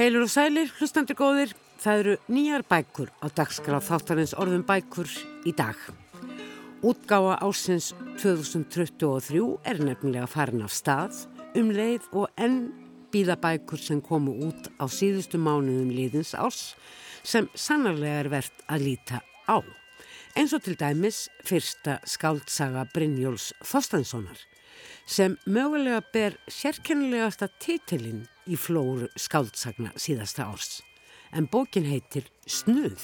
Heilur og sælir, hlustandi góðir, það eru nýjar bækur á dagskraf þáttarins orðum bækur í dag. Útgáfa ásins 2023 er nefnilega farin af stað um leið og enn býðabækur sem komu út á síðustu mánuðum liðins ás sem sannarlega er verðt að líta á. Eins og til dæmis fyrsta skáldsaga Brynjóls Þorstanssonar sem mögulega ber sérkennilegasta titilinn í flóru skáldsagna síðasta árs. En bókin heitir Snuð.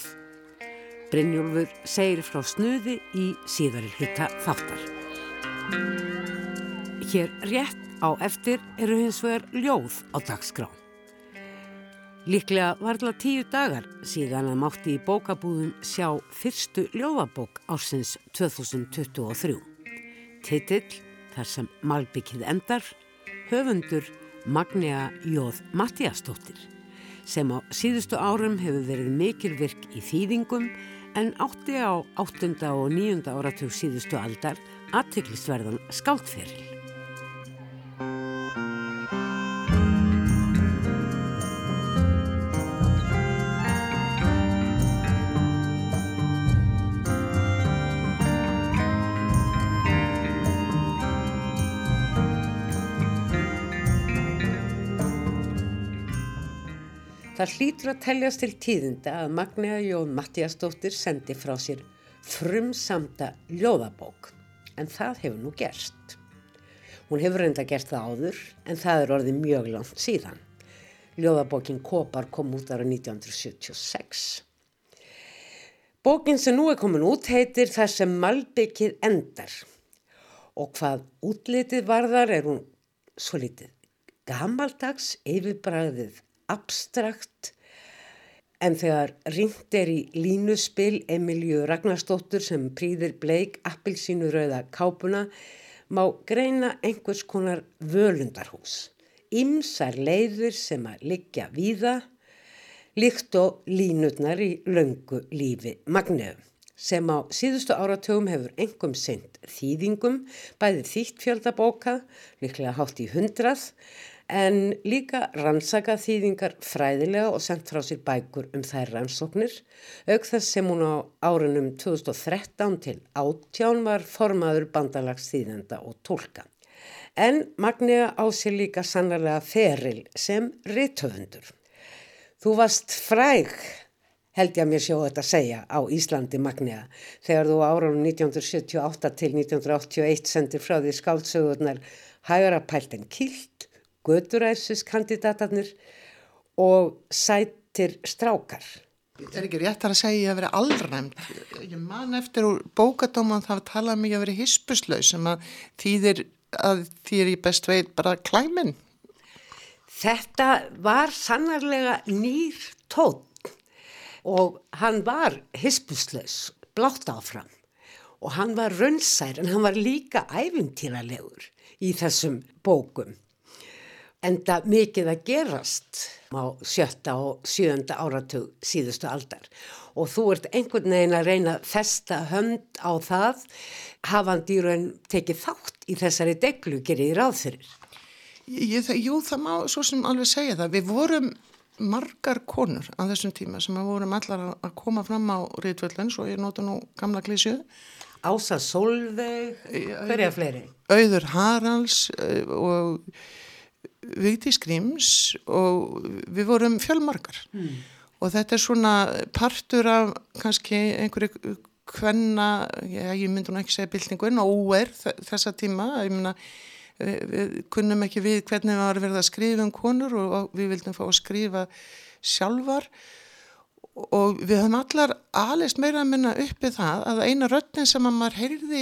Brynjólfur segir frá snuði í síðari hluta þáttar. Hér rétt á eftir eru hins vegar ljóð á dagskrá. Líklega varðla tíu dagar síðan að mátti í bókabúðum sjá fyrstu ljóðabók ársins 2023. Titill þar sem Malbyggið endar, höfundur Magnea Jóð Mattiastóttir sem á síðustu árum hefur verið mikil virk í þýðingum en átti á 8. og 9. áratug síðustu aldar aðtiklisverðan skáldferil. Það hlýtur að teljast til tíðinda að Magnea Jón Mattiastóttir sendi frá sér frumsamda ljóðabók, en það hefur nú gerst. Hún hefur reynda gert það áður, en það er orðið mjög langt síðan. Ljóðabókin Kopar kom út ára 1976. Bókin sem nú er komin út heitir Það sem Malbyggið endar og hvað útlitið varðar er hún svo litið gamaldags yfirbræðið abstrakt en þegar ringt er í línuspil Emilju Ragnarstóttur sem prýðir bleik appilsínu rauða kápuna má greina einhvers konar völundarhús. Ímsar leiðir sem að liggja víða líkt og línutnar í löngu lífi Magneu sem á síðustu áratögum hefur engum sendt þýðingum, bæði þýtt fjöldabóka, líklega hátt í hundrað, en líka rannsaka þýðingar fræðilega og sendt frá sér bækur um þær rannsóknir, auk þess sem hún á árunum 2013 til 18 var formaður bandalags þýðenda og tólka. En Magnea á sér líka sannarlega feril sem rittöfundur. Þú varst fræg, held ég að mér sjó þetta að segja, á Íslandi Magnea, þegar þú árunum 1978 til 1981 sendir frá því skáldsögurnar Hægara pælt en kilt göturæsiskandidatarnir og sætir strákar. Er ekki rétt að segja að vera allræmt. Ég man eftir úr bókadóman það talaði mig um að vera hispuslaus sem að þýðir að þýðir í best veit bara klæminn. Þetta var sannarlega nýr tótt og hann var hispuslaus, blátt áfram og hann var rönnsær en hann var líka æfintýralegur í þessum bókum enda mikið að gerast á sjötta og sjönda áratug síðustu aldar og þú ert einhvern veginn að reyna að festa hönd á það hafandi í raun tekið þátt í þessari deglu gerir í ráðfyrir. Jú, það má svo sem alveg segja það. Við vorum margar konur á þessum tíma sem að vorum allar að koma fram á Rítvöldin, svo ég nota nú gamla klísju. Ása Solveig, hverja fleiri? Auður Haralds eh, og Vigdi Skrims og við vorum fjölmarkar mm. og þetta er svona partur af kannski einhverju hvenna, ég myndi nú ekki segja byltingun og óer þessa tíma, ég myndi að við kunnum ekki við hvernig við varum verið að skrifa um konur og, við vildum fá að skrifa sjálfar. Og við höfum allar alist meira að minna uppi það að eina röttin sem að maður heyrði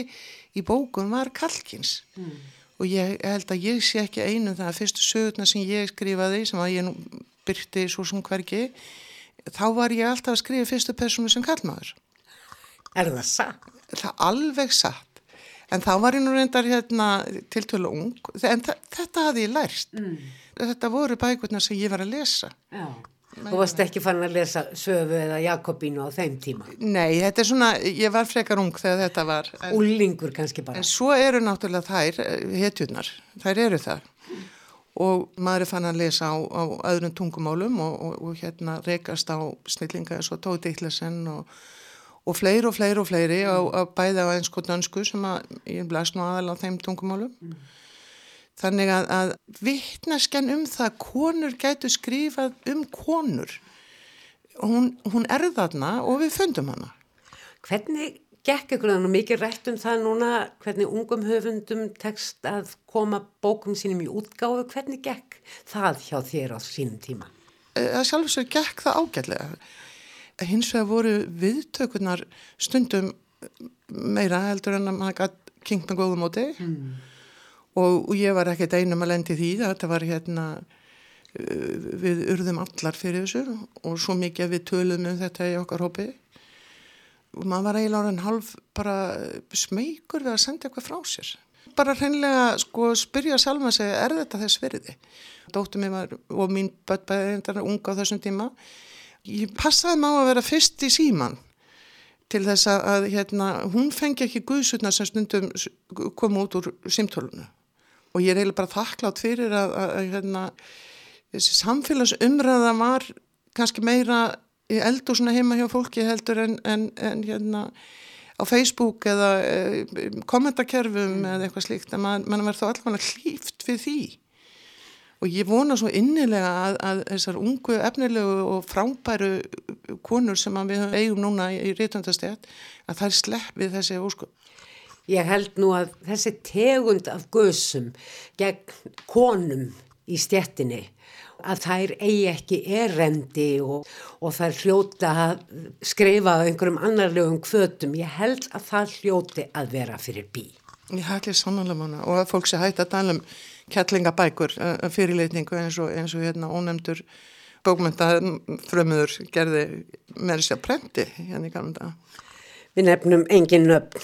í bókun var kalkins. Mm og ég held að ég sé ekki einu það að fyrstu sögurna sem ég skrifaði sem að ég nú byrti svo sem hverki þá var ég alltaf að skrifa fyrstu personu sem kallmaður Er það satt? Það er alveg satt. En þá var ég nú reyndar hérna tiltölu ung en þetta hafði ég lært. Mm. þetta voru bækurna sem ég var að lesa. Já Þú varst ekki fann að lesa Söfu eða Jakobínu á þeim tíma? Nei, þetta er svona, ég var frekar ung þegar þetta var. Úlingur kannski bara. En svo eru náttúrulega þær, eh, hetjurnar, þær eru það. og maður fann að lesa á, á öðrum tungumálum og, og, og hérna rekast á snillinga eins og Tóti Ítlesen og, og fleiri og fleiri og fleiri á, á á einsku og dönsku sem að ég blæst nú aðal á þeim tungumálum. Mm. Þannig að, að vittnesken um það að konur gætu skrifað um konur, hún, hún er þarna og við fundum hana. Hvernig gekk ykkur þannig mikið rætt um það núna hvernig ungum höfundum tekst að koma bókum sínum í útgáfu hvernig gekk það hjá þér á sínum tíma? Það sjálfsögur gekk það ágætlega hins vegar voru viðtökurnar stundum meira heldur en að maður gæti kynkt með góðum móti mm. Og, og ég var ekkert einum að lendi því þetta var hérna eh, við urðum allar fyrir þessu og svo mikið við töluðum um þetta í okkar hópi og maður var eiginlega orðin halv bara smeykur við að senda eitthvað frá sér. Bara hreinlega sko spyrja sjálf að segja er þetta þess veriði? Dóttur mér var og mín bæðbæðindar unga á þessum tíma. Ég passaði má að vera fyrst í síman til þess að, að hérna, hún fengi ekki guðsutna sem stundum koma út úr simtólunu og ég er eiginlega bara þakklátt fyrir að, að, að hérna, þessi samfélagsumræða var kannski meira í eldur svona heima hjá fólki heldur en, en, en hérna á Facebook eða e, kommentakerfum mm. eða eitthvað slíkt en mann man verður þá allavega hlýft við því og ég vona svo innilega að, að þessar ungu efnilegu og frábæru konur sem við eigum núna í rítvöndastjætt að það er slepp við þessi ósköp. Ég held nú að þessi tegund af gösum gegn konum í stjættinni að þær eigi ekki erendi og, og þær hljóta að skreifa einhverjum annarlegum kvötum. Ég held að það hljóti að vera fyrir bí. Ég hætti sannlega mánu og að fólk sé hætti að tala um kettlingabækur uh, fyrirleitningu eins og, eins og hérna ónefndur bókmyndafrömmuður gerði með þessi að prenti hérna í kannum Við nefnum engin nöfn.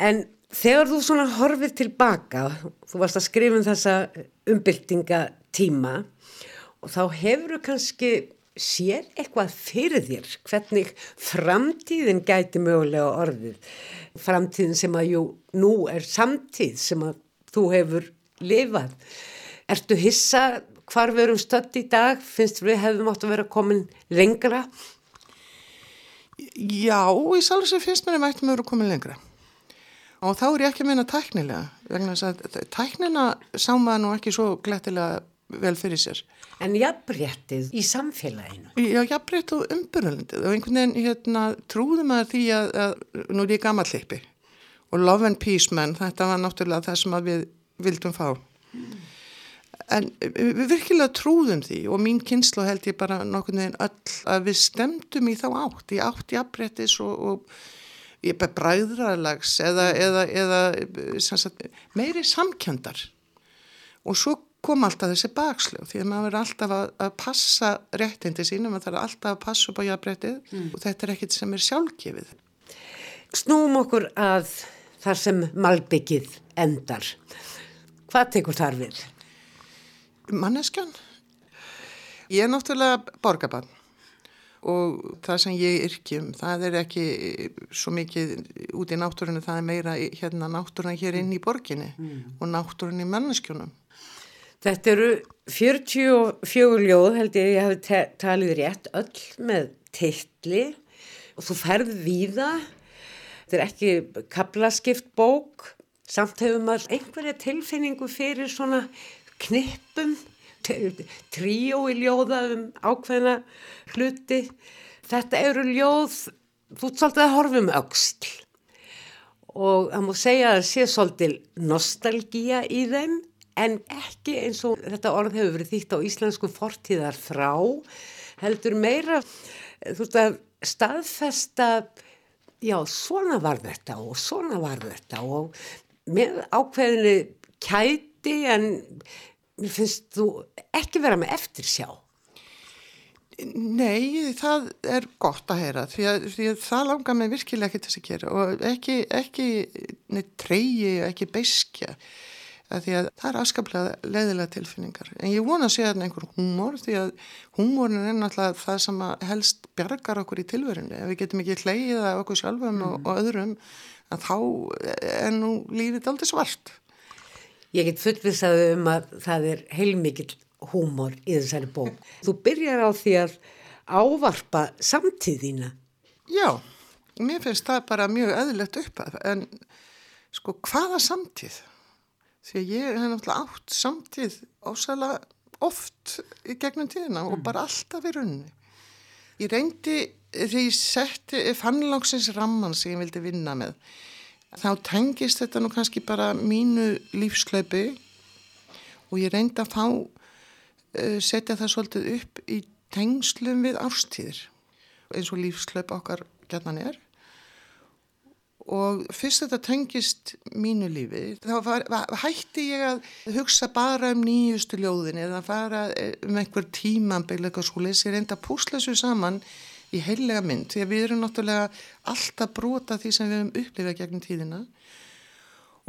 En þegar þú svona horfið tilbaka, þú varst að skrifa um þessa umbyltinga tíma og þá hefur þú kannski sér eitthvað fyrir þér hvernig framtíðin gæti mögulega orðið. Framtíðin sem að jú nú er samtíð sem að þú hefur lifað. Ertu hissa hvar við erum stödd í dag? Finnst við hefum átt að vera komin lengra? Já, í sem finnst mér að við ættum að vera komin lengra og þá er ég ekki að meina tæknilega vegna þess að tæknina sá maður nú ekki svo glettilega vel fyrir sér. En jafnréttið í samfélaginu? Já, jafnrétt og umbyrðalindið og einhvern veginn hérna, trúðum að því að, að nú er ég gammalleipi og Love and Peace menn, þetta var náttúrulega það sem við vildum fá. Mm. En við virkilega trúðum því og mín kynslu held ég bara nokkur veginn öll að við stemdum í þá átt, í átt jafnréttis og, og bræðralags eða, eða, eða sagt, meiri samkjöndar og svo kom alltaf þessi baksljóð því að maður verður alltaf að, að passa réttindi sínum, maður þarf alltaf að passa upp á jafnbrettið mm. og þetta er ekkit sem er sjálfgefið. Snúum okkur að þar sem malbyggið endar. Hvað tekur þar við? Manneskjan. Ég er náttúrulega borgabann og það sem ég yrkjum, það er ekki svo mikið út í náttúrunni, það er meira hérna náttúrunni hér inn í borginni mm. og náttúrunni í manneskjunum. Þetta eru 44 ljóð held ég að ég hafi talið rétt öll með teitli og þú ferð víða. Þetta er ekki kaplaskipt bók, samt hefur maður einhverja tilfinningu fyrir svona knippum, tríó í ljóða um ákveðna hluti. Þetta eru ljóð, þú ert svolítið að horfa um auksl og það múið segja að það sé svolítið nostalgíja í þeim en ekki eins og þetta orð hefur verið þýtt á íslensku fortíðar frá heldur meira þú veist að staðfesta já svona var þetta og svona var þetta og með ákveðinu kæti en mér finnst þú ekki vera með eftir sjá Nei, það er gott að heyra því að, því að það langar mig virkilega ekki þess að gera og ekki, ekki neitt treyji, ekki beiskja að því að það er afskaplega leiðilega tilfinningar. En ég vona að segja þarna einhver húmor því að húmorin er náttúrulega það sem helst bjargar okkur í tilverinu. Ef við getum ekki hleyið að okkur sjálfum mm. og, og öðrum, að þá er nú lífið aldrei svart. Ég get fullvisaði um að það er heilmikill húmor í þessari bók. Þú byrjar á því að ávarpa samtíðina. Já, mér finnst það bara mjög eðlert upp að, en sko hvaða samtíð? Því að ég hef náttúrulega átt samtíð ásala oft í gegnum tíðina og bara alltaf í rauninni. Ég reyndi því ég setti fannlangsins ramman sem ég vildi vinna með. Þá tengist þetta nú kannski bara mínu lífslaupi og ég reyndi að fá uh, setja það svolítið upp í tengslum við árstíðir eins og lífslaup okkar gætnan er. Og fyrst þetta tengist mínu lífi þá var, var, hætti ég að hugsa bara um nýjustu ljóðin eða fara eh, um einhver tímambeil eitthvað svo lesi reynda að púsla þessu saman í heilega mynd því að við erum náttúrulega alltaf brota því sem við hefum upplifað gegnum tíðina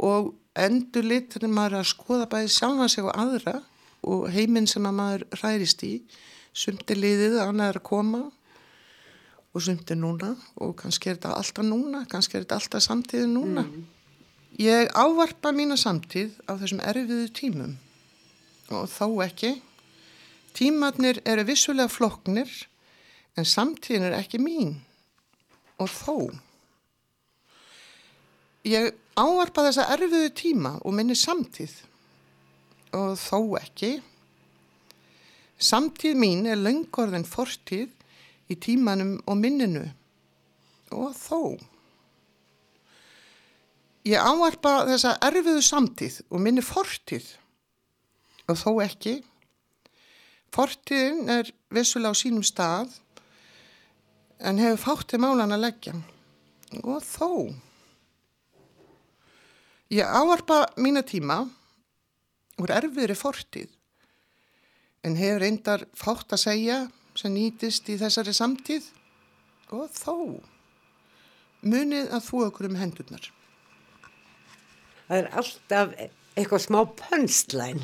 og endur lit þegar maður að skoða bæði sjálfa sig og aðra og heiminn sem að maður hærist í sumt er liðið, annað er að koma og sumt er núna og kannski er þetta alltaf núna, kannski er þetta alltaf samtíði núna. Mm. Ég ávarpa mína samtíð á þessum erfiðu tímum og þó ekki. Tímatnir eru vissulega floknir en samtíðin er ekki mín og þó. Ég ávarpa þessa erfiðu tíma og minni samtíð og þó ekki. Samtíð mín er löngorðin fortíð í tímanum og minninu og þó. Ég áarpa þessa erfiðu samtíð og minni fortíð og þó ekki. Fortíðin er vissulega á sínum stað en hefur fáttið málan að leggja og þó. Ég áarpa mína tíma úr erfiðri fortíð en hefur reyndar fátt að segja sem nýtist í þessari samtíð og þó munið að þú okkur um hendurnar. Það er alltaf eitthvað smá pönslæn.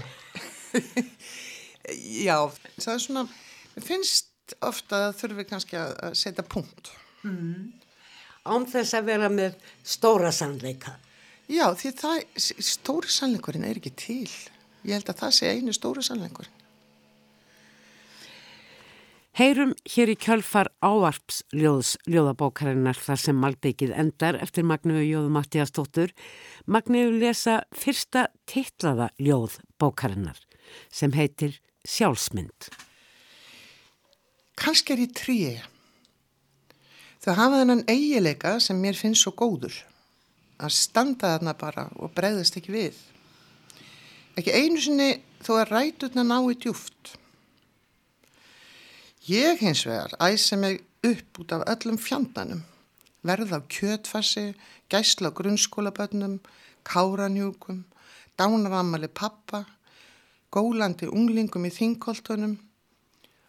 Já, það er svona, finnst ofta að þurfi kannski að setja punkt. Mm. Án þess að vera með stóra sannleika. Já, því það, stóri sannleikurinn er ekki til. Ég held að það sé einu stóri sannleikurinn. Heyrum hér í kjölfar ávarps ljóðs ljóðabókarinnar þar sem Malbygið endar eftir Magnúi Jóðu Mattíastóttur. Magnúi lesa fyrsta titlaða ljóð bókarinnar sem heitir Sjálfsmynd. Kanski er ég tríi. Það hafa þennan eigileika sem mér finnst svo góður. Að standa þarna bara og breyðast ekki við. Ekki einu sinni þó að rætutna ná í djúft. Ég hins vegar æsi mig upp út af öllum fjandanum, verð á kjötfassi, gæsla á grunnskólabönnum, káranjúkum, dánarammali pappa, gólandi unglingum í þingkoltunum,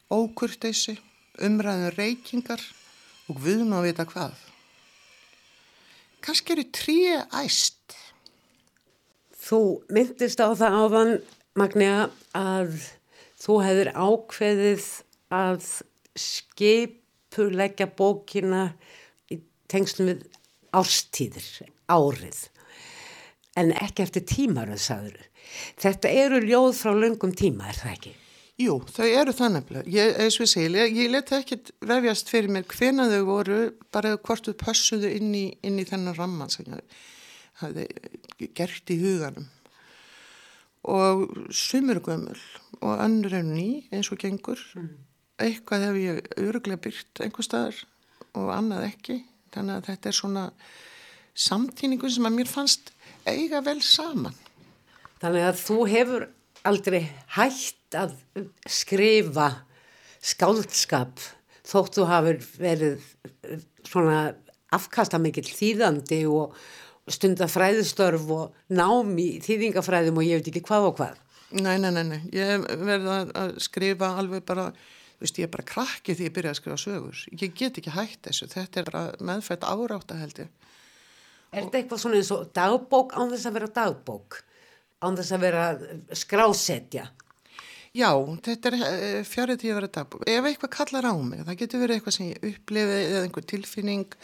ókurteysi, umræðin reykingar og viðum að vita hvað. Kanski eru tríu æst. Þú myndist á það áðan, Magnea, að þú hefur ákveðið að skipuleggja bókina í tengslum við árstíðir, árið en ekki eftir tímaröð sagður. Þetta eru ljóð frá löngum tíma, er það ekki? Jú, þau eru það nefnilega. Ég, eins og ég segi, ég, ég leti ekki vefjast fyrir mér hvena þau voru, bara hvort þau pössuðu inn í, inn í þennan ramman sem ég hafi gert í huganum. Og sumur gömul og önnur er ný eins og gengur. Mm eitthvað hef ég öruglega byrkt einhver staðar og annað ekki þannig að þetta er svona samtíningu sem að mér fannst eiga vel saman Þannig að þú hefur aldrei hægt að skrifa skáldskap þótt þú hafur verið svona afkastamikill þýðandi og stunda fræðistörf og námi þýðingafræðum og ég veit ekki hvað og hvað Nei, nei, nei, nei. ég verði að skrifa alveg bara veist, ég er bara krakki því ég byrjaði að skrifa sögur. Ég get ekki hægt þessu, þetta er bara meðfætt árátt að held ég. Er þetta eitthvað svona eins og dagbók án þess að vera dagbók? Án þess að vera skrásetja? Já, þetta er eh, fjarið til að vera dagbók. Ef eitthvað kallar á mig, það getur verið eitthvað sem ég upplifið eða einhver tilfinning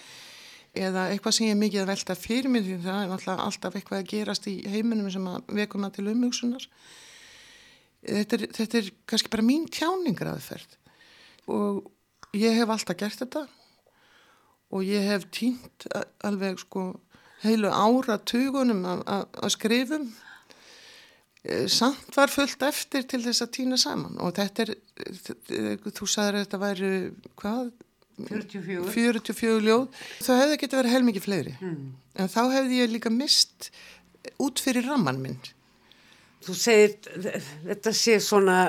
eða eitthvað sem ég er mikið að velta fyrir mér því það er alltaf, alltaf eitthvað að gerast í heiminum sem að vekum að til umhugsunar þetta er, þetta er kannski bara mín tjáningar aðferð og ég hef alltaf gert þetta og ég hef týnt alveg sko heilu ára tugunum að skrifum samt var fullt eftir til þess að týna saman og þetta er þú sagður að þetta væri hvað 44. 44 ljóð. Það hefði getið verið heilmikið fleiri. Mm. En þá hefði ég líka mist út fyrir ramman minn. Þú segir þetta sé svona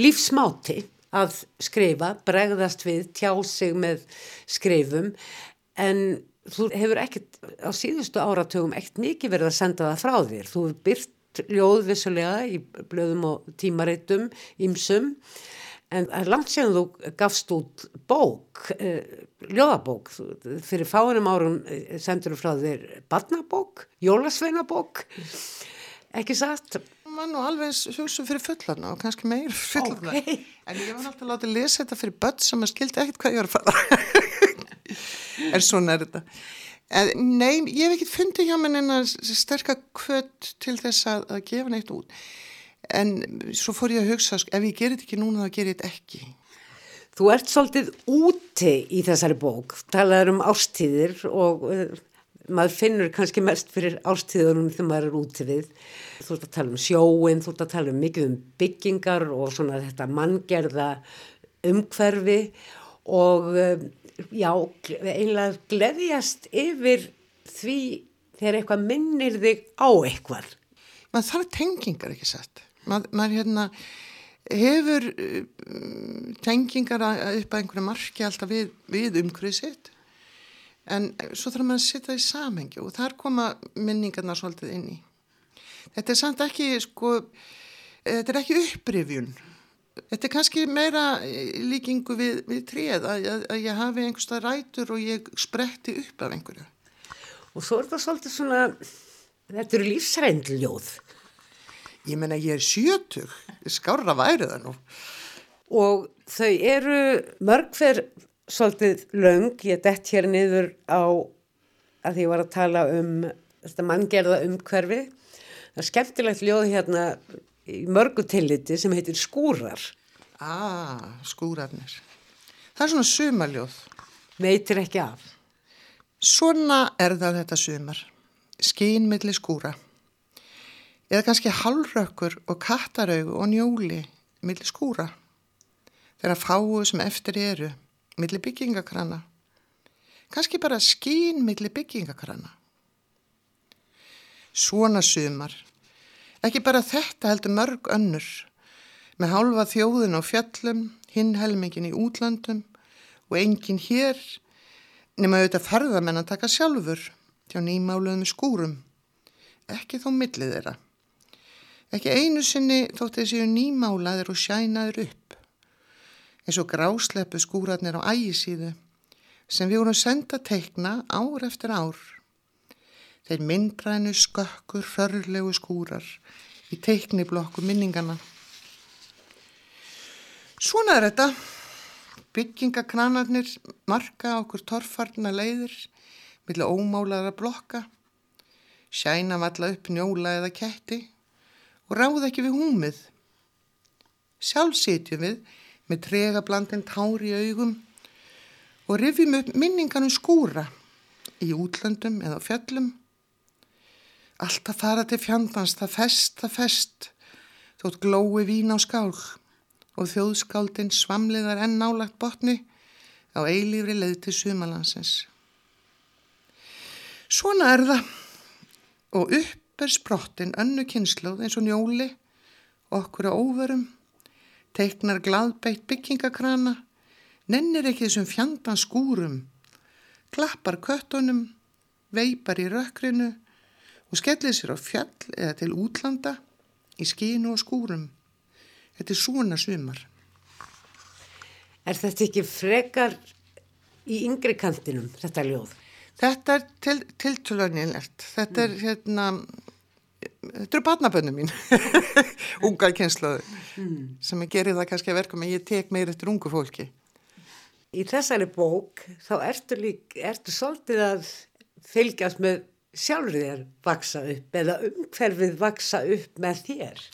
lífsmáti að skrifa, bregðast við, tjá sig með skrifum en þú hefur ekkert á síðustu áratögum ekkert mikið verið að senda það frá þér. Þú hefur byrt ljóð vissulega í blöðum og tímareitum ímsum En langt séðan þú gafst út bók, eh, ljóðabók, fyrir fáinum árum eh, sendur þú frá þér barnabók, jólasveinabók, ekki satt? Man og alveg hugsa fyrir fullarna og kannski meir fullarna. Okay. En ég var alltaf látið að lesa þetta fyrir börn sem að skildi ekkert hvað ég var að fara. en svona er þetta. En, nei, ég hef ekkert fundið hjá mér en að sterka kvöld til þess að, að gefa neitt út. En svo fór ég að hugsa ef ég gerir þetta ekki núna þá gerir ég þetta ekki. Þú ert svolítið úti í þessari bók. Talaður um ástíðir og uh, maður finnur kannski mest fyrir ástíðunum þegar maður er úti við. Þú ert að tala um sjóin, þú ert að tala um mikið um byggingar og svona þetta manngerða umhverfi og uh, já, einlega gleðjast yfir því þegar eitthvað minnir þig á eitthvað. Man þarf tengingar ekki sett maður, maður hérna hefur uh, tengingar upp að einhverju marki alltaf við, við umhverfið sitt? En svo þarf maður að það í samhengi og þar koma minningarna svolítið inn í. Þetta er samt ekki sko þetta er ekki upprifjun þetta er kannski meira líkingu við, við tríð að, að, að ég hafi einhverstað rætur og ég spretti upp af einhverju og svo er það svolítið svona þetta eru lífsrændljóð Ég menna ég er sjötug, skárra værið það nú. Og þau eru mörg fyrir svolítið laung, ég dett hér niður á að ég var að tala um þetta manngerða umhverfi. Það er skemmtilegt ljóð hérna í mörgu tilliti sem heitir skúrar. Ah, skúrarnir. Það er svona sumaljóð. Veitir ekki af. Svona er það þetta sumar. Skínmiðli skúra eða kannski halvrökkur og kattaraugu og njóli millir skúra þegar fáu sem eftir eru millir byggingakrana kannski bara skín millir byggingakrana svona sumar ekki bara þetta heldur mörg önnur. Með hálfa þjóðin á fjöllum hinn helmingin í útlandum og enginn hér nema auðvitað ferðamenn að taka sjálfur hjá nýmáluðum skúrum. Ekki þó millið þeirra. Ekki einu sinni þótt þessi nýmálaður og sjænaður upp, eins og grásleppu skúratnir á ægisíðu sem við vorum senda teikna ár eftir ár. Þeir myndrænu skökkur förlegu skúrar í teikniblokku minningana. Svona er þetta. Byggingakranarnir marka okkur torfarna leiðir millir ómálaðara blokka, sjæna valla upp njóla eða ketti og ráð ekki við húmið. Sjálf setjum við með trega blandin tár í augum og rifjum upp minninganum skúra í útlöndum eða fjöllum. Alltaf fara til fjandans, það fest, það fest, þótt glói vín á skál og þjóðskáldin svamliðar enn nálagt botni á eilífri leið til sumalansins. Svona er það og upp ber sprottin önnu kynsluð eins og njóli, okkur á óverum, teiknar gladbeitt byggingakrana, nennir ekki þessum fjandan skúrum, klappar köttunum, veipar í rökkrinu og skellir sér á fjall eða til útlanda í skínu og skúrum. Þetta er svona sumar. Er þetta ekki frekar í yngri kantinum, þetta ljóð? Þetta er til, tiltölunilegt. Þetta er hérna þetta eru barnabönnu mín ungar kynslaðu mm. sem ég gerir það kannski að verka með ég tek meir eftir ungu fólki í þessari bók þá ertu lík, ertu svolítið að fylgjast með sjálfur þér vaksa upp eða umhverfið vaksa upp með þér?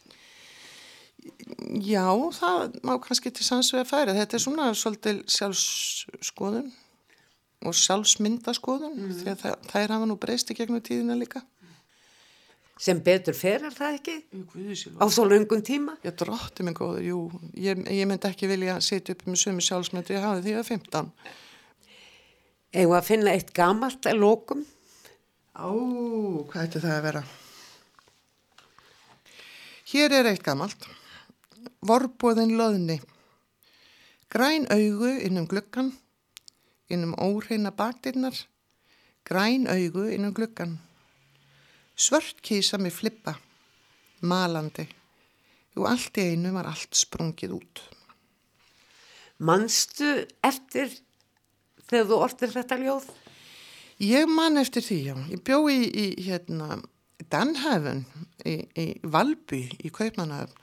Já, það má kannski til sannsvega færa. Þetta er svona svolítið sjálfskoðun og sjálfsmyndaskoðun mm. því að það, það er hafa nú breyst í gegnum tíðina líka. Sem betur fer er það ekki? Á svo lungun tíma? Já, drótti minn góður, jú. Ég, ég myndi ekki vilja setja upp með sömu sjálfsmyndu ég hafi því að 15. Eða að finna eitt gamalt að lókum? Á, hvað ætti það að vera? Hér er eitt gamalt. Vorbóðin loðni. Græn augu innum gluggan, innum óreina bakdinnar, græn augu innum gluggan. Svört kísa með flippa, malandi, og allt í einu var allt sprungið út. Manstu eftir þegar þú orðir þetta ljóð? Ég man eftir því, já. Ég bjó í, í hérna, Danhæfun, í, í Valby, í Kaupmannhæfun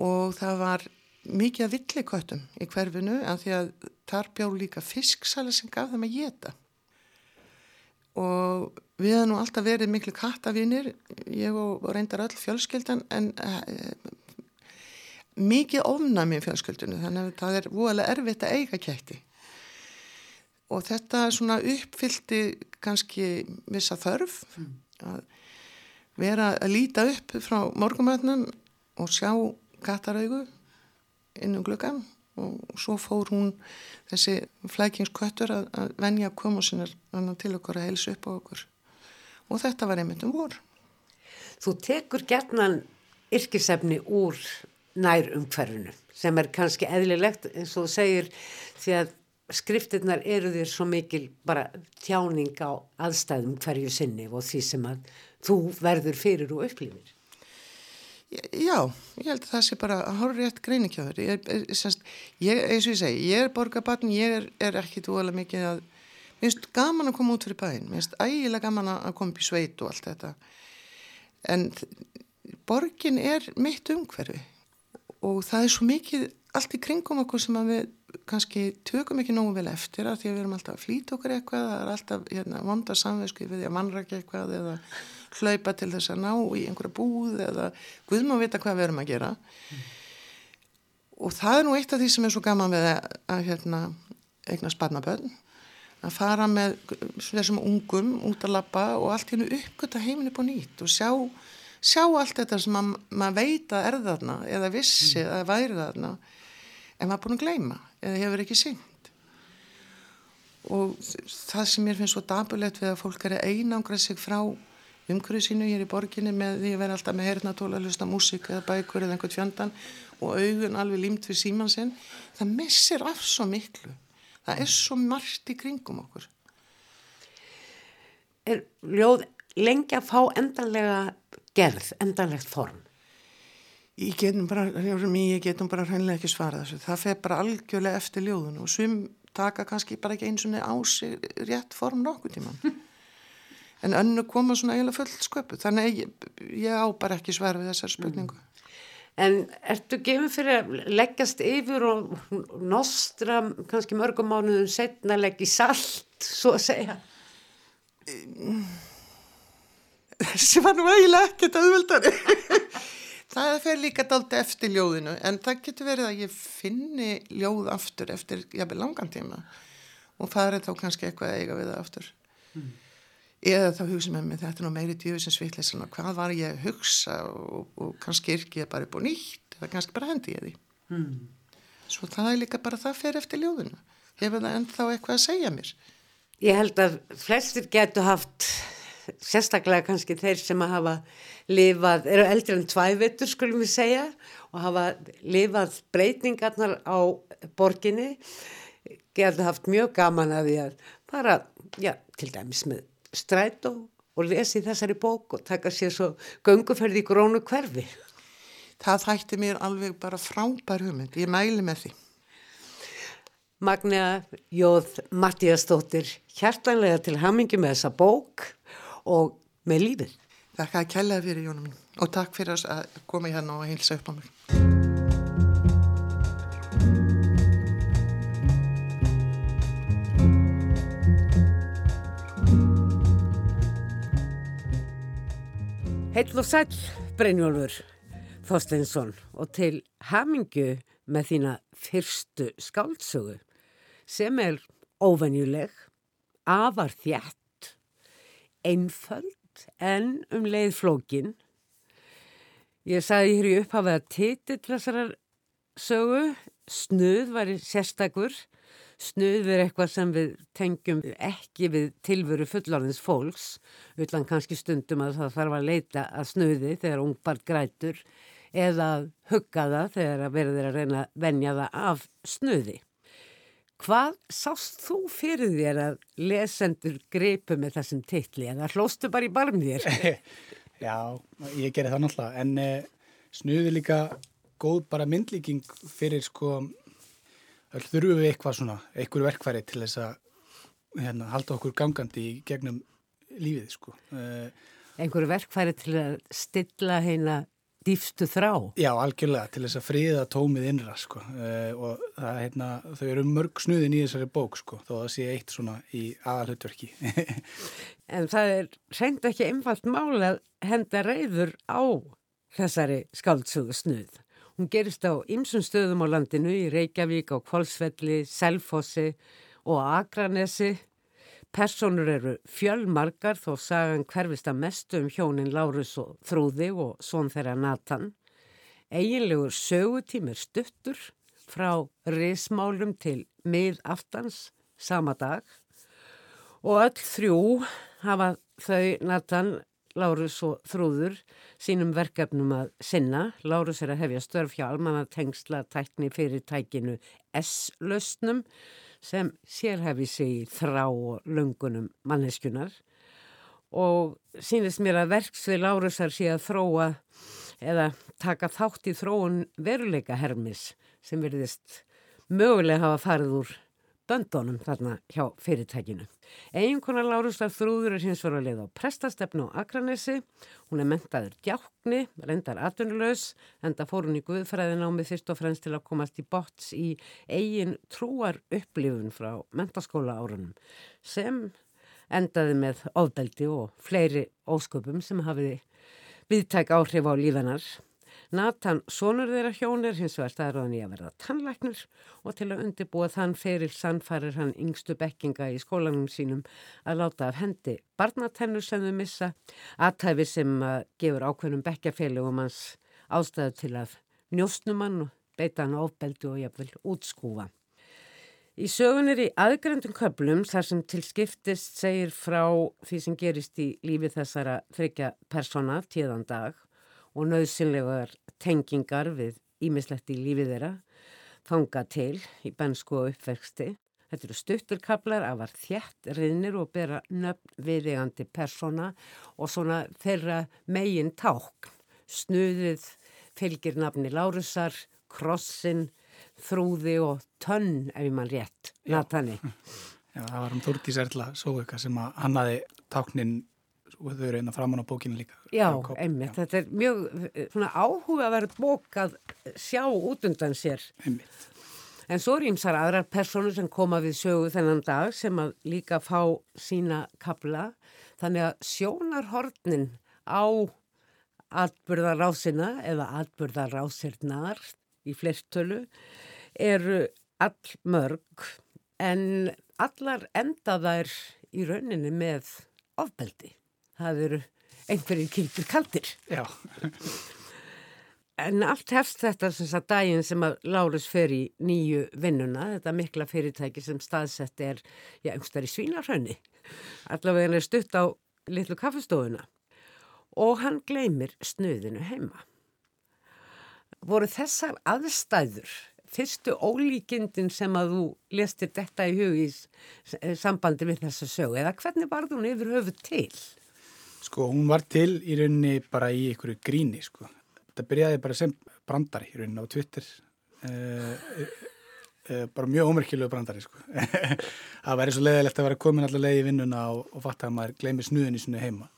og það var mikið að villiköttum í hverfinu en því að þar bjó líka fisksala sem gaf þeim að geta. Og við hefum nú alltaf verið miklu kattavinir, ég og, reyndar öll fjölskyldan en e, mikið ofnæmi í fjölskyldunum þannig að það er voðalega erfitt að eiga kætti og þetta svona uppfyldi kannski vissa þörf mm. að vera að líta upp frá morgumötnum og sjá kattaraugu inn um glöggan og svo fór hún þessi flækingsköttur að, að venja komu sinna til okkur að helsa upp á okkur. Og þetta var einmitt um vor. Þú tekur gerðnan yrkisefni úr nær umhverfinu sem er kannski eðlilegt eins og þú segir því að skriftirnar eru þér svo mikil bara tjáning á aðstæðum hverju sinni og því sem að þú verður fyrir og upplifir. Já, ég held að það sé bara að horfa rétt greinikjáður. Ég, eins og ég segi, ég er borgarbarn, ég er, er ekki dúalega mikið að, mér finnst gaman að koma út fyrir bæinn, mér finnst ægilega gaman að koma upp í sveit og allt þetta. En borgin er mitt umhverfi og það er svo mikið allt í kringum okkur sem að við kannski tökum ekki nógu vel eftir að því að við erum alltaf að flýta okkur eitthvað það er alltaf hérna, vonda samvegsku við því að mannrækja eitthvað eða hlaupa til þess að ná í einhverja búð eða guðum að vita hvað við erum að gera mm. og það er nú eitt af því sem er svo gaman við að, að hérna, eigna spanaböðn að fara með þessum ungum út að lappa og allt hérna uppgötta heiminu på nýtt og sjá, sjá allt þetta sem maður veit að er þarna eða vissi mm. að væri þarna en maður búin að gleima eða hefur ekki syngt og það sem mér finnst svo dabulegt við að fólk er að einangra sig frá umhverju sínu hér í borginni með því að vera alltaf með hernatóla að hlusta músík eða bækur eða einhvern fjandan og augun alveg límt við síman sinn það missir af svo miklu. Það er svo margt í kringum okkur. Er ljóð lengi að fá endanlega gerð, endanlegt form? Ég getum bara, ég getum bara hreinlega ekki svarað þessu. Það fer bara algjörlega eftir ljóðun og svum taka kannski bara ekki eins og niður á sig rétt form nokkuð tíman. En önnu koma svona eiginlega fullt sköpu. Þannig ég, ég á bara ekki svar við þessar spurningu. Mm. En ertu gefið fyrir að leggjast yfir og nostra kannski mörgum mánuðum setna leggja í salt, svo að segja? Þessi var nú eiginlega ekkert auðvöldari. Það fer líka daldi eftir ljóðinu en það getur verið að ég finni ljóð aftur eftir jafnveg langan tíma og það er þá kannski eitthvað að eiga við það aftur. Mm. Eða þá hugsa með mig þetta er nú meiri djöfisins vittleysana hvað var ég að hugsa og, og kannski yrkja bara upp og nýtt eða kannski bara hendi ég því. Mm. Svo það er líka bara það fer eftir ljóðinu. Hefur það ennþá eitthvað að segja mér? Ég held að flestir getur haft sérstaklega kannski þeir sem að hafa lifað, eru eldri en tvævettur skulum við segja og hafa lifað breytingarnar á borginni gerði haft mjög gaman að því að bara, já, til dæmis með stræt og, og lesi þessari bók og taka sér svo gunguferði í grónu hverfi. Það þætti mér alveg bara frábær hugmynd, ég mæli með því. Magna Jóð Mattíastóttir, hjartanlega til hamingi með þessa bók og með lífið. Þakka að kella þér fyrir Jónum mín og takk fyrir að koma í hann og heilsa upp á mig. Heil og sæl, Brynjólfur Þorsteinsson og til hamingu með þína fyrstu skáldsögu sem er óvenjuleg, afar þjætt einföld en um leið flókin. Ég sagði hér í upphafið að titill þessar sögu, snuð var sérstakur Snuð er eitthvað sem við tengjum ekki við tilveru fullarins fólks, utan kannski stundum að það þarf að leita að snuði þegar ungbart grætur eða hugga það þegar að verður að reyna að venja það af snuði. Hvað sást þú fyrir þér að lesendur greipu með þessum titli eða hlóstu bara í barm þér? Já, ég gerir það náttúrulega en eh, snuði líka góð bara myndlíking fyrir sko öll þurfum við eitthvað svona, eitthvað verkfæri til þess að hérna, halda okkur gangandi í gegnum lífið sko. Eh, Einhverju verkfæri til að stilla heina dýfstu þrá? Já, algjörlega, til þess að friða tómið innra sko uh, og það, hérna, þau eru mörg snuðin í þessari bók sko, þó að það sé eitt svona í aðalhutverki. en það er reynd ekki einfalt máli að henda reyður á þessari skáldsögu snuð. Hún gerist á ymsum stöðum á landinu í Reykjavík, á Kvolsvelli, Selfossi og Akranesi. Personur eru fjölmarkar þó sagan hverfist að mestu um hjónin Lárus og Þrúði og svon þeirra Nathan. Eginlegur sögutímir stuttur frá rismálum til miðaftans sama dag og öll þrjú hafa þau Nathan Lárus og Þrúður sínum verkefnum að sinna. Lárus er að hefja störf hjá almanna tengsla tækni fyrirtækinu S-löstnum sem sérhefi sig í þrá og lungunum manneskunar og sínist mér að verksvið Lárusar sé að þróa eða taka þátt í þróun veruleika hermis sem verðist mögulega hafa farið úr böndunum þarna hjá fyrirtækinu. Einkonar Lárustar Þrúður er hins veru að leiða á prestastefnu á Akranesi. Hún er mentaður djákni, reyndar atvinnulegs, enda fór hún í Guðfræðin á mig fyrst og fremst til að komast í bots í eigin trúar upplifun frá mentaskóla árunum sem endaði með ofbeldi og fleiri ósköpum sem hafiði viðtæk áhrif á líðanar. Nathan, sonur þeirra hjónir, hins vegar staðröðan í að verða tannlæknur og til að undirbúa þann feril sannfærir hann yngstu bekkinga í skólanum sínum að láta af hendi barnatennur sem þau missa, aðtæfi sem að gefur ákveðnum bekkjafélugum hans ástæðu til að njóstnum hann og beita hann ofbeldu og jafnvel útskúfa. Í sögunir í aðgrendum köplum þar sem til skiptist segir frá því sem gerist í lífi þessara þryggja persona tíðan dag og nöðsynlegar tengingar við ímislegt í lífið þeirra þanga til í bensku og uppverksti. Þetta eru stutturkablar að þjætt riðnir og bera nöfn viðegandi persóna og svona þeirra megin ták. Snuðið fylgir nafni Lárusar, Krossin, Þrúði og Tönn ef ég mann rétt, Natani. Já, það var um Þúrtís Erla Sóvika sem að hannaði táknin og þau eru einna framann á bókinu líka. Já, einmitt. Þetta er mjög svona, áhuga að vera bók að sjá út undan sér. Einmitt. En svo er ímsar aðrar personur sem koma við sögu þennan dag sem að líka fá sína kabla. Þannig að sjónarhornin á atbyrðarásina eða atbyrðarásirnar í flertölu eru all mörg en allar enda þær í rauninni með ofbeldi það eru einhverjir kýldur kaldir. Já. En allt hefst þetta sem að daginn sem að Lárus fer í nýju vinnuna, þetta mikla fyrirtæki sem staðsett er, já, einhverstað í svínarhönni, allavega hann er stutt á litlu kaffestofuna og hann gleymir snuðinu heima. Voru þessar aðstæður, fyrstu ólíkindin sem að þú lestir þetta í hug í sambandi við þessa sögu, eða hvernig var þú nefnir höfu til? Sko, hún var til í rauninni bara í einhverju gríni, sko. Það byrjaði bara sem brandari í rauninni á Twitter. Uh, uh, bara mjög ómerkilegu brandari, sko. það væri svo leiðilegt að vera komin allar leið í vinnuna og, og fatta að maður gleymi snuðin í snu heima.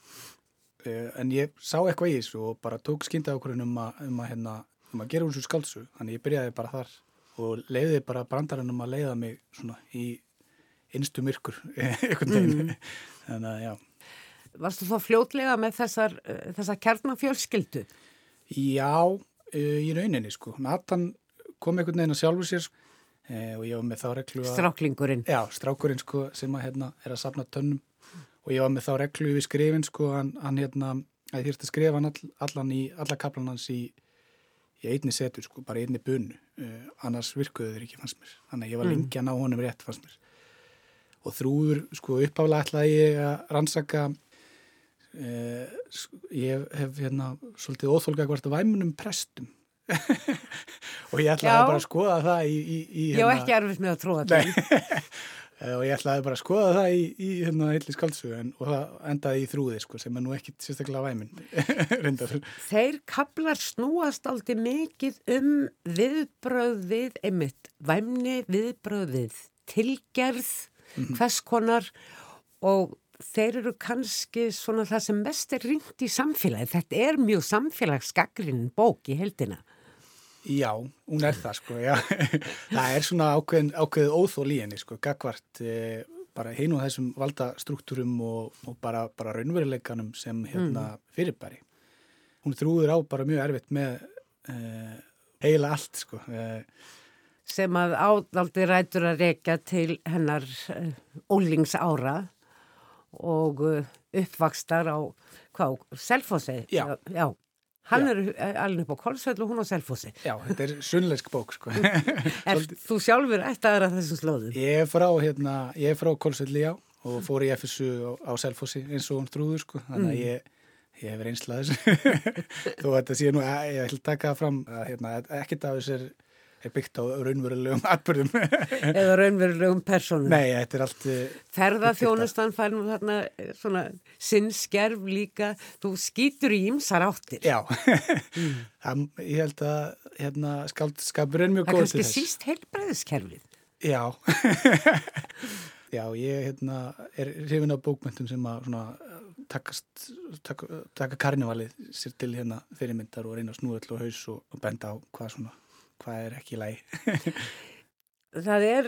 Uh, en ég sá eitthvað í þessu og bara tók skynda ákvörðun um að, um að, hérna, um að gera hún svo skálsu. Þannig ég byrjaði bara þar og leiði bara brandarinn um að leiða mig svona í innstu myrkur, einhvern veginn. Mm. Þannig að, já. Varstu þá fljótlega með þessar, uh, þessar kjarnafjölskyldu? Já, uh, í rauninni sko. Nathan kom einhvern veginn að sjálfu sér uh, og ég var með þá reglu að... Stráklingurinn. Já, strákurinn sko sem að hérna er að sapna tönnum og ég var með þá reglu við skrifin sko, hann, hann hérna, að þýrst að skrifa all, allan í, alla kaplan hans í, í einni setur sko, bara í einni bunnu, uh, annars virkuðu þeir ekki fannst mér, þannig að ég var Mm. lengi að ná honum rétt fannst mér og þrúður sko uppálega ætlaði ég að rannsaka uh, ég hef hérna svolítið óþólka hvort að væmunum prestum og ég ætlaði Já. bara að skoða það í, í, í Ég var ekki erfitt með að Nei. þetta. Eh, og ég ætlaði bara að skoða það í, í hérna heilli skaldsögu en, og það endaði í þrúði sko, sem er nú ekki sérstaklega væminn reyndar. Þeir kaplar snúast aldrei mikið um viðbröð við, einmitt, væmni viðbröð við tilgerð, hvers konar og þeir eru kannski svona það sem mest er ringt í samfélagi. Þetta er mjög samfélagsgagrinn bók í heldina. Já, hún er það sko, já. það er svona ákveðin, ákveðið óþól í henni sko, gagvart eh, bara heinu þessum valdastruktúrum og, og bara, bara raunveruleikanum sem hérna fyrirbæri. Hún þrúður á bara mjög erfitt með eh, heila allt sko. Eh, sem að ádaldi rætur að rekja til hennar ólingsára og uh, uppvakstar á, hvað, Selfossi? Já. Já, hann Já. er uh, alveg upp á Kolsveld og hún á Selfossi. já, þetta er sunnleisk bók sko. Er þú sjálfur ættaður að þessum slóðum? Ég er frá, hérna, ég er frá Kolsvelli já og fór í FSU á, á Selfossi eins og hún trúður sko, þannig að ég, ég hef reynslað þessu. Þó að þetta sé nú, að, ég ætla að taka fram að hérna, ekkert af þessu er, er byggt á raunverulegum atbyrðum. Eða raunverulegum personum? Nei, þetta er allt, eh, Ferðaþjónustan fær nú þarna eh, svona sinnskerf líka, þú skýtur í ýmsar áttir. já, það, ég held að hérna, skáldskapur er mjög Það er góð kannski til þess. síst heilbreiðiskerfið. Já, já, ég hérna, er hrifin af bókmyndum sem að svona, takast, taka, taka karnivalið sér til hérna fyrirmyndar og reyna að snúa öll og haus og, og benda á hvað, svona, hvað er ekki lagi. Það er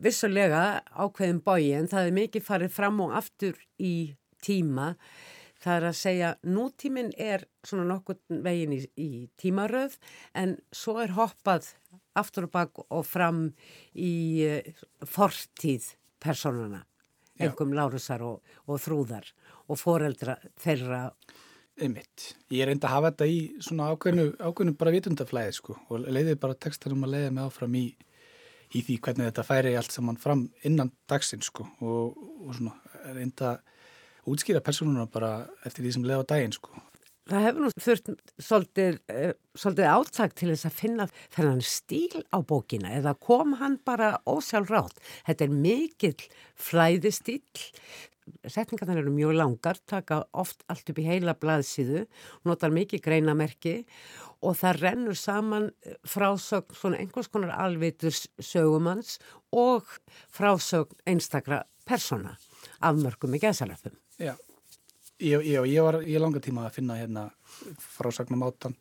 vissulega ákveðin bói en það er mikið farið fram og aftur í tíma. Það er að segja nútíminn er svona nokkur veginn í, í tímaröð en svo er hoppað aftur og bak og fram í uh, fortíð personana, Já. einhverjum Lárusar og, og Þrúðar og foreldra þeirra. Einmitt. Ég er reynd að hafa þetta í svona ákveðnu, ákveðnu bara vitundaflæði sko og leiði bara textanum að leiða mig áfram í, í því hvernig þetta færi allt saman fram innan dagsins sko og, og svona reynd að útskýra persónuna bara eftir því sem leiða á daginn sko. Það hefur nú þurft svolítið, uh, svolítið áttak til þess að finna þennan stíl á bókina eða kom hann bara ósjálfrátt. Þetta er mikill flæðistíl, setningarnar eru mjög langar, taka oft allt upp í heila blaðsíðu, notar mikið greinamerki og það rennur saman frásögn svona einhvers konar alviturs sögumanns og frásögn einstakra persóna afmörkum í gæsalöfum. Já, ég, ég, ég var í langa tíma að finna hérna frásagnamátan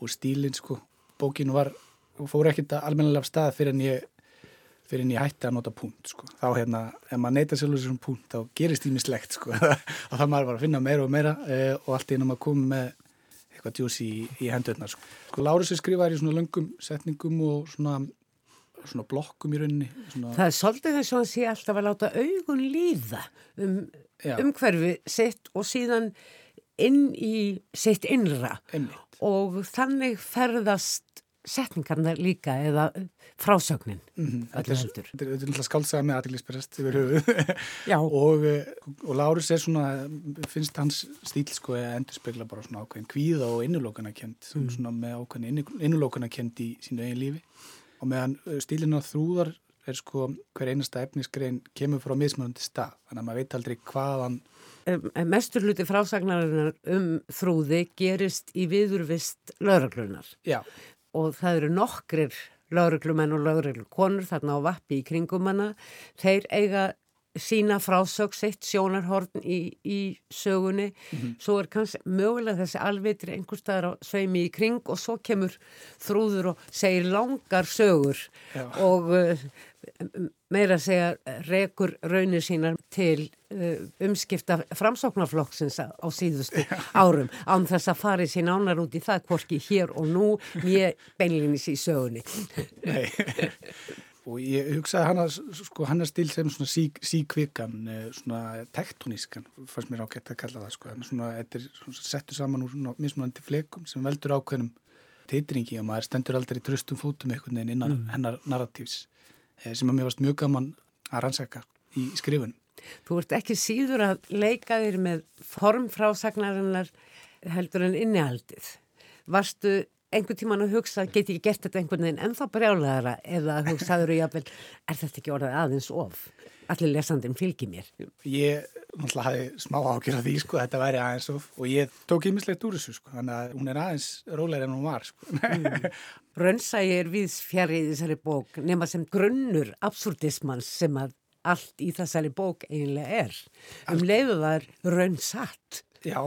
og stílinn sko. Bókin var, fór ekkert almennilega af stað fyrir en ég fyrir en ég hætti að nota punkt sko. Þá hérna, ef maður neyta sjálfur þessum punkt þá gerist því mislegt sko. að það maður var að finna meira og meira eh, og allt í ennum að koma með eitthvað djús í, í hendurnar sko. sko Lárus er skrifaður í svona löngum setningum og svona, svona blokkum í rauninni. Svona, Það er svolítið þess að hann sé alltaf að láta augun líða um umhverfi sitt og síðan inn í sitt innra einmitt. og þannig ferðast setningarna líka eða frásögnin Mm heldur. Þetta er náttúrulega skálsaða með aðeinsperest yfir höfuð. Og, eh, og Lárus er svona, finnst hans stíl sko að endur spekla bara svona ákveðin kvíða og innulókunarkend, mm. svona með ákveðin innulókunarkend í sínu eigin lífi. Og meðan eh, stílinn á þrúðar er sko hver einasta efnisgrein kemur frá mismunandi stað, þannig að maður veit aldrei hvaðan, mestur hluti frásagnarinnar um þrúði gerist í viðurvist lauraglunar já, og það eru nokkrir lauruglumenn og lauruglukonur þarna á vappi í kringum hana. Þeir eiga sína frásög sitt sjónarhorn í, í sögunni. Svo er kannski mögulega þessi alvitri einhver staðar á sveimi í kring og svo kemur þrúður og segir langar sögur Já. og uh, meira að segja rekur raunir sínar til uh, umskipta framsóknarflokksins á síðustu árum án þess að fari sín ánar út í það hvorki hér og nú ég beinlinis í sögunni. Nei. og ég hugsaði hana, sko, hana stíl sem svona sí, síkvikan, eh, svona tektonískan, fannst mér ágætt að kalla það, sko, en svona, þetta er svona settur saman úr svona mismunandi flekum sem veldur ákveðnum titringi og maður stendur aldrei tröstum fótum einhvern veginn innan hennar narratífs eh, sem að mér varst mjög gaman að rannsaka í skrifunum. Þú ert ekki síður að leika þér með formfrásagnarinnar heldur en innihaldið. Varstu einhvern tíman að hugsa, get ég gert þetta einhvern veginn ennþá brjálæðara eða hugsaður og jáfnvel, er þetta ekki orðið aðeins of? Allir lesandinn fylgir mér. Ég náttúrulega hafði smá ágjör af því sko, þetta væri aðeins of og ég tók ímislegt úr þessu sko, þannig að hún er aðeins rólegri en hún var sko. Rönnsægi er við fjari í þessari bók nema sem grunnur absurdismans sem að allt í þessari bók eiginlega er. Um leiðu er rönnsatt. Já,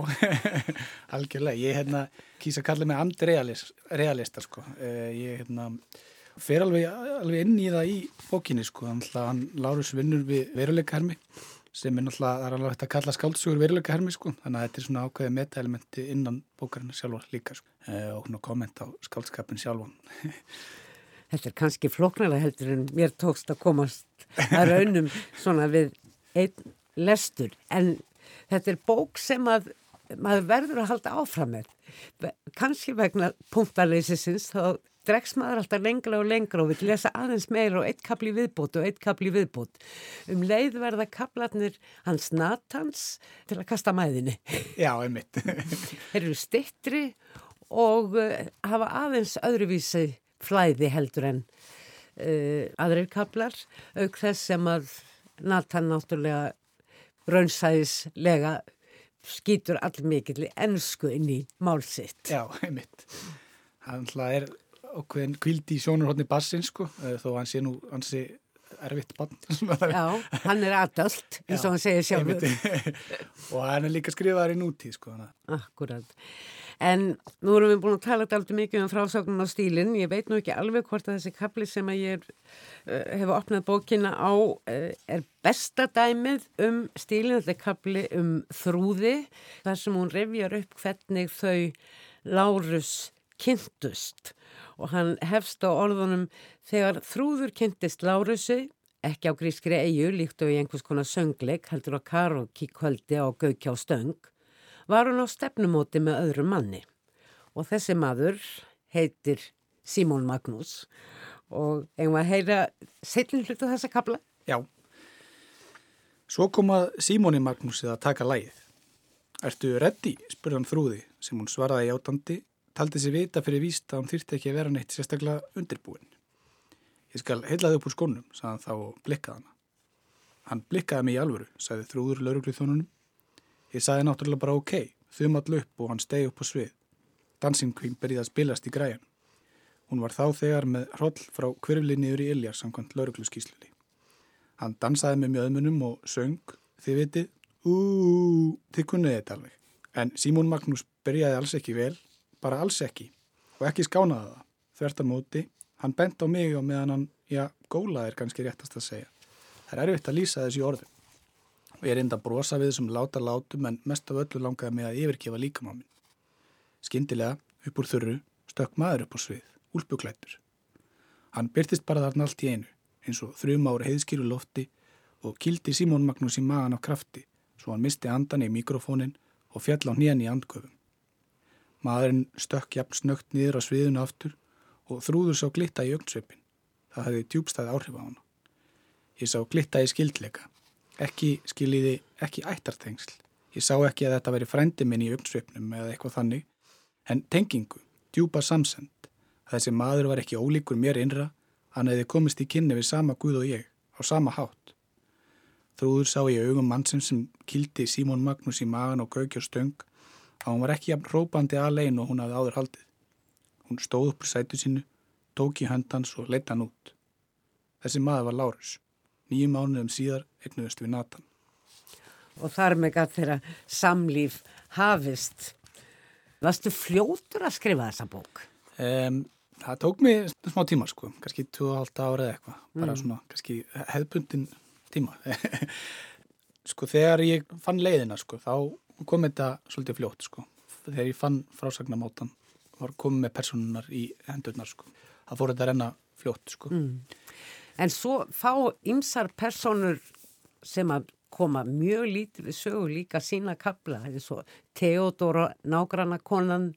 algjörlega. Ég hérna kýsa að kalla mig andrealist, realista sko. Eh, Ég hérna fer alveg, alveg inn í það í bókinni sko. Þannig að hann Lárus vinnur við veruleika hermi sem er náttúrulega, það er alveg hægt að kalla skáldsögur veruleika hermi sko. Þannig að þetta er svona ákveðið metaelementi innan bókarinn sjálfa líka sko. Eh, Og komment á skáldskapin sjálfan. Þetta er kannski flóknara heldur en mér tókst að komast að raunum svona við einn lestur. En þetta er bók sem að maður verður að halda áfram með. Kannski vegna punktaleysisins þá dregst maður alltaf lengra og lengra og vil lesa aðeins meira og eitt kapli viðbót og eitt kapli viðbót. Um leið verða kaplarnir hans Natans til að kasta mæðinni. Já, einmitt. Þeir eru stittri og uh, hafa aðeins öðruvísi flæði heldur en uh, aðrir kaplar auk þess sem að Nathan náttúrulega raunsæðislega skýtur allmikill ennsku inn í málsitt. Já, einmitt. Náttúrulega er ákveðin kvildi í sjónurhóttni bassin sko, eh, þó hann sé nú hansi erfitt bann. Já, hann er adult, eins og hann segir sjálfur. og hann er líka skrifaðar í nútíð sko. Akkurat. En nú erum við búin að tala alltaf mikið um frásögnun á stílinn. Ég veit nú ekki alveg hvort að þessi kapli sem að ég uh, hef opnað bókina á uh, er besta dæmið um stílinn. Þetta er kapli um þrúði þar sem hún revjar upp hvernig þau Lárus kynntust og hann hefst á orðunum þegar þrúður kynntist Lárusi ekki á grískri eigu líkt og í einhvers konar söngleik heldur á karaoke kvöldi á Gaukjá stöng var hún á stefnumóti með öðrum manni og þessi maður heitir Símón Magnús og eigum að heyra seitlinn hlutu þessa kapla? Já. Svo kom að Símóni Magnúsið að taka lægið. Ertu reddi? spurði hann þrúði sem hún svaraði játandi, taldi sér vita fyrir víst að hún þyrti ekki að vera neitt sérstaklega undirbúin. Ég skal heilaði upp úr skónum, sagði hann þá og blikkaði hana. Hann blikkaði mig í alvöru, sagði þrúður lauruglu þónunum. Ég sagði náttúrulega bara ok, þum all upp og hann stegi upp á svið. Dancing Queen byrjaði að spilast í græjan. Hún var þá þegar með hroll frá hverfli niður í Iljar samkvæmt lauruglu skýslunni. Hann dansaði með mjöðmunum og söng, þið vitið, úúú, þið kunnið þetta alveg. En Símón Magnús byrjaði alls ekki vel, bara alls ekki, og ekki skánaði það. Þvert að móti, hann bent á mig og meðan hann, já, gólaði er kannski réttast að segja. Það er erfitt að lýsa þessi orðum. Og ég er enda brosa við þessum láta látum en mest af öllu langaði mig að yfirgefa líkamá minn. Skyndilega, upp úr þurru, stökk maður upp á svið, úlpuklættur. Hann byrtist bara þarna allt í einu, eins og þrjum ára heiðskýru lofti og kildi Símón Magnús í magan af krafti, svo hann misti andan í mikrofónin og fjall á nýjan í andköfum. Maðurinn stökk jafn snögt niður á sviðinu aftur og þrúður sá glitta í augnsveipin. Það hefði djúbstæði áhrif á hana. Ég sá glitta í skildleika. Ekki skiljiði, ekki ættartengsl. Ég sá ekki að þetta veri frændi minn í augnsveipnum eða eitthvað þannig, en tengingu, djúpa samsend. Þessi maður var ekki ólíkur mér innra, hann hefði komist í kynni við sama Guð og ég, á sama hátt. Þrúður sá ég augum mannsinn sem kildi Símón Magnús í magan og gaukjur stöng að hún var ekki jafn rópandi aðlein og hún hafði áður haldið. Hún stóð upp úr sætu sínu, tók í höndans og leitt hann út. Þessi maður var Lárus. Nýjum mánuðum síðar egnuðust við Natan. Og þar með gætt þeirra samlíf hafist. Varstu fljótur að skrifa þessa bók? Um, það tók mig smá tíma sko, kannski 2,5 ára eða eitthvað, bara svona kannski hefðbundin tíma. sko þegar ég fann leiðina sko þá kom þetta svolítið fljótt sko þegar ég fann frásagnamátan var komið með personunar í hendurnar sko það fór þetta að renna fljótt sko mm. En svo fá ymsar personur sem að koma mjög lítið við sögu líka sína kapla, það er svo Theodora nágrannakonan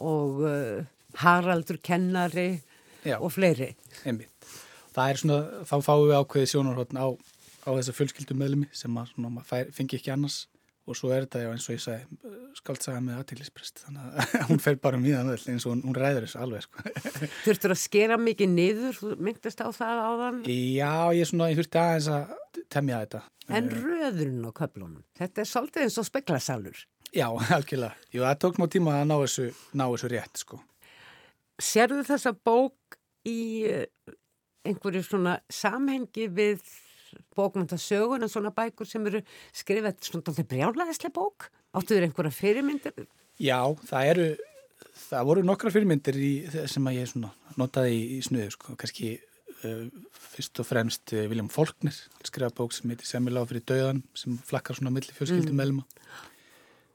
og uh, Haraldur kennari Já, og fleiri. Einmitt. Það er svona, þá fáum við ákveði sjónarhóttn á, á þessa fjölskyldum meðlumi sem að svona, maður fengi ekki annars og svo er þetta, já, eins og ég sagði, skaldsaga með aðtæklisprest, þannig að hún fer bara í það eins og hún, hún ræður þessu alveg, sko. Þurftur að skera mikið niður, myndist á það á þann? Já, ég, svona, ég þurfti aðeins að temja þetta. En röðurinn á köflunum, þetta er svolítið eins og speklasalur. Já, algjörlega. Jú, það tók mjög tíma að ná þessu, ná þessu rétt, sko. Serðu þessa bók í eh, einhverju svona samhengi við bókmyndasögun og svona bækur sem eru skrifað svona brjálæðislega bók? Áttuður einhverja fyrirmyndir? Já, það eru, það voru nokkra fyrirmyndir í, sem að ég svona notaði í, snuðu, sko, kannski uh, fyrst og fremst uh, Viljum Folkner, hann skrifaði bók sem heitir Semilá fyrir döðan, sem flakkar svona milli fjölskyldum mm.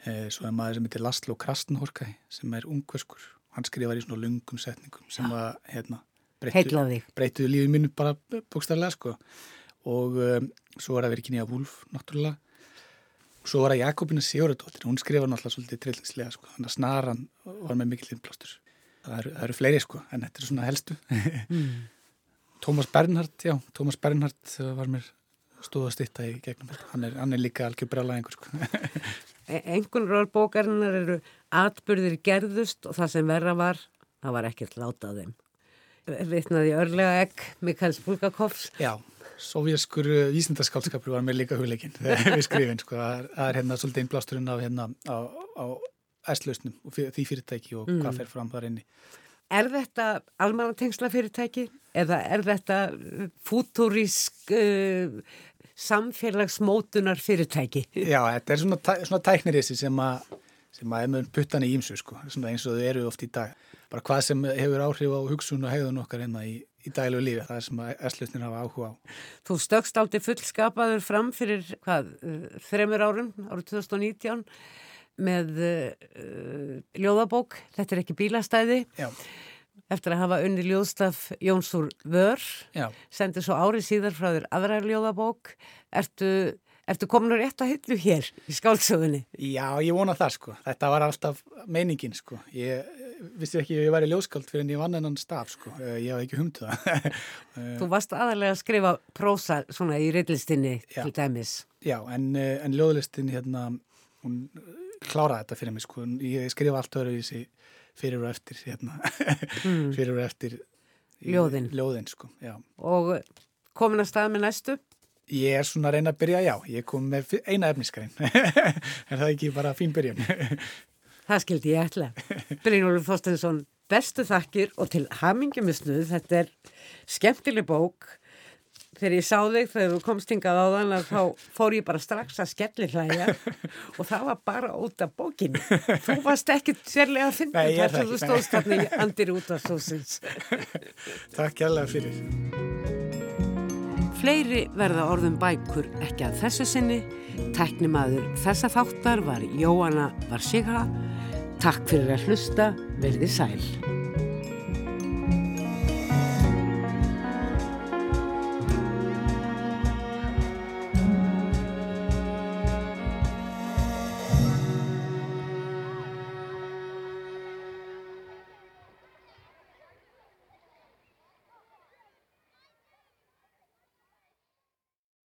Uh, svo er maður sem heitir Laszlo Krasnhorkæ, sem er ungverskur hann skrifar í svona lungum setningum sem að hérna, breytuðu lífið mínu bara bókstarlega sko. Og um, svo var það Virginia Woolf náttúrulega og svo var það Jakobina Sigurðardóttir hún skrifar náttúrulega svolítið trillingslega sko. þannig að snaran var með mikil innblástur það eru, það eru fleiri sko en þetta er svona helstu mm. Tómas Bernhardt já, Tómas Bernhardt var mér stóð að stitta í gegnum hann er, hann er líka algjör brjálega einhver sko Engun rólbókarinnar eru atbyrðir gerðust og það sem verra var, það var ekkert látað þeim. Vittnaði örlega egg Mikaels Bulgakovs. Já, sovjaskur vísindaskálskapur var með líka hugleikin þegar við skrifin. Sko. Það er hérna svolítið einblásturinn af hérna á, á æslausnum og því fyrirtæki og mm. hvað fer fram þar inni. Er þetta almannatengsla fyrirtæki eða er þetta fúturísk uh, samfélagsmótunar fyrirtæki? Já, þetta er svona, svona tæknirissi sem að sem að er puttan í ímsu sko, eins og þau eru oft í dag. Bara hvað sem hefur áhrif á hugsun og hegðun okkar hérna í, í daglegu lífi, það er sem að erslusnir hafa áhuga á. Þú stökst aldrei fullskapaður fram fyrir hvað, uh, þremur árum, árið 2019 með uh, ljóðabók, þetta er ekki bílastæði. Já eftir að hafa unni ljóðstaf Jónsúr Vör sendir svo árið síðar frá þér aðra ljóðabók ertu, ertu komin að rétt að hillu hér í skálsögunni? Já, ég vona það sko. Þetta var alltaf meiningin sko. Ég vissi ekki að ég væri ljóðskáld fyrir en ég vann enn staf sko, eh, ég haf ekki humtu það. Þú varst aðalega að skrifa prósa svona í reillistinni til dæmis. Já, en, eh, en ljóðlistin hérna, hún kláraði þetta fyrir mig sko, ég skrifa allt öru í þessi fyrir og eftir hérna, mm. fyrir og eftir ljóðin, ljóðin sko, og komin að stað með næstu? Ég er svona að reyna að byrja, já, ég kom með eina efniskarinn, er það ekki bara fín byrjun? það skildi ég ætla. Brynjólfur Þorstensson, bestu þakkir og til hamingjumustuð, þetta er skemmtileg bók. Þegar ég sá þig þegar þú komst hingað á þann að þá fór ég bara strax að skelli hlæja og það var bara út af bókinu þú varst ekki sérlega að finna þar sem þú stóðst hann í andir út af sósins Takk hjálpa fyrir Fleiri verða orðum bækur ekki að þessu sinni. Teknimaður þessa þáttar var Jóanna Varsíka. Takk fyrir að hlusta, verði sæl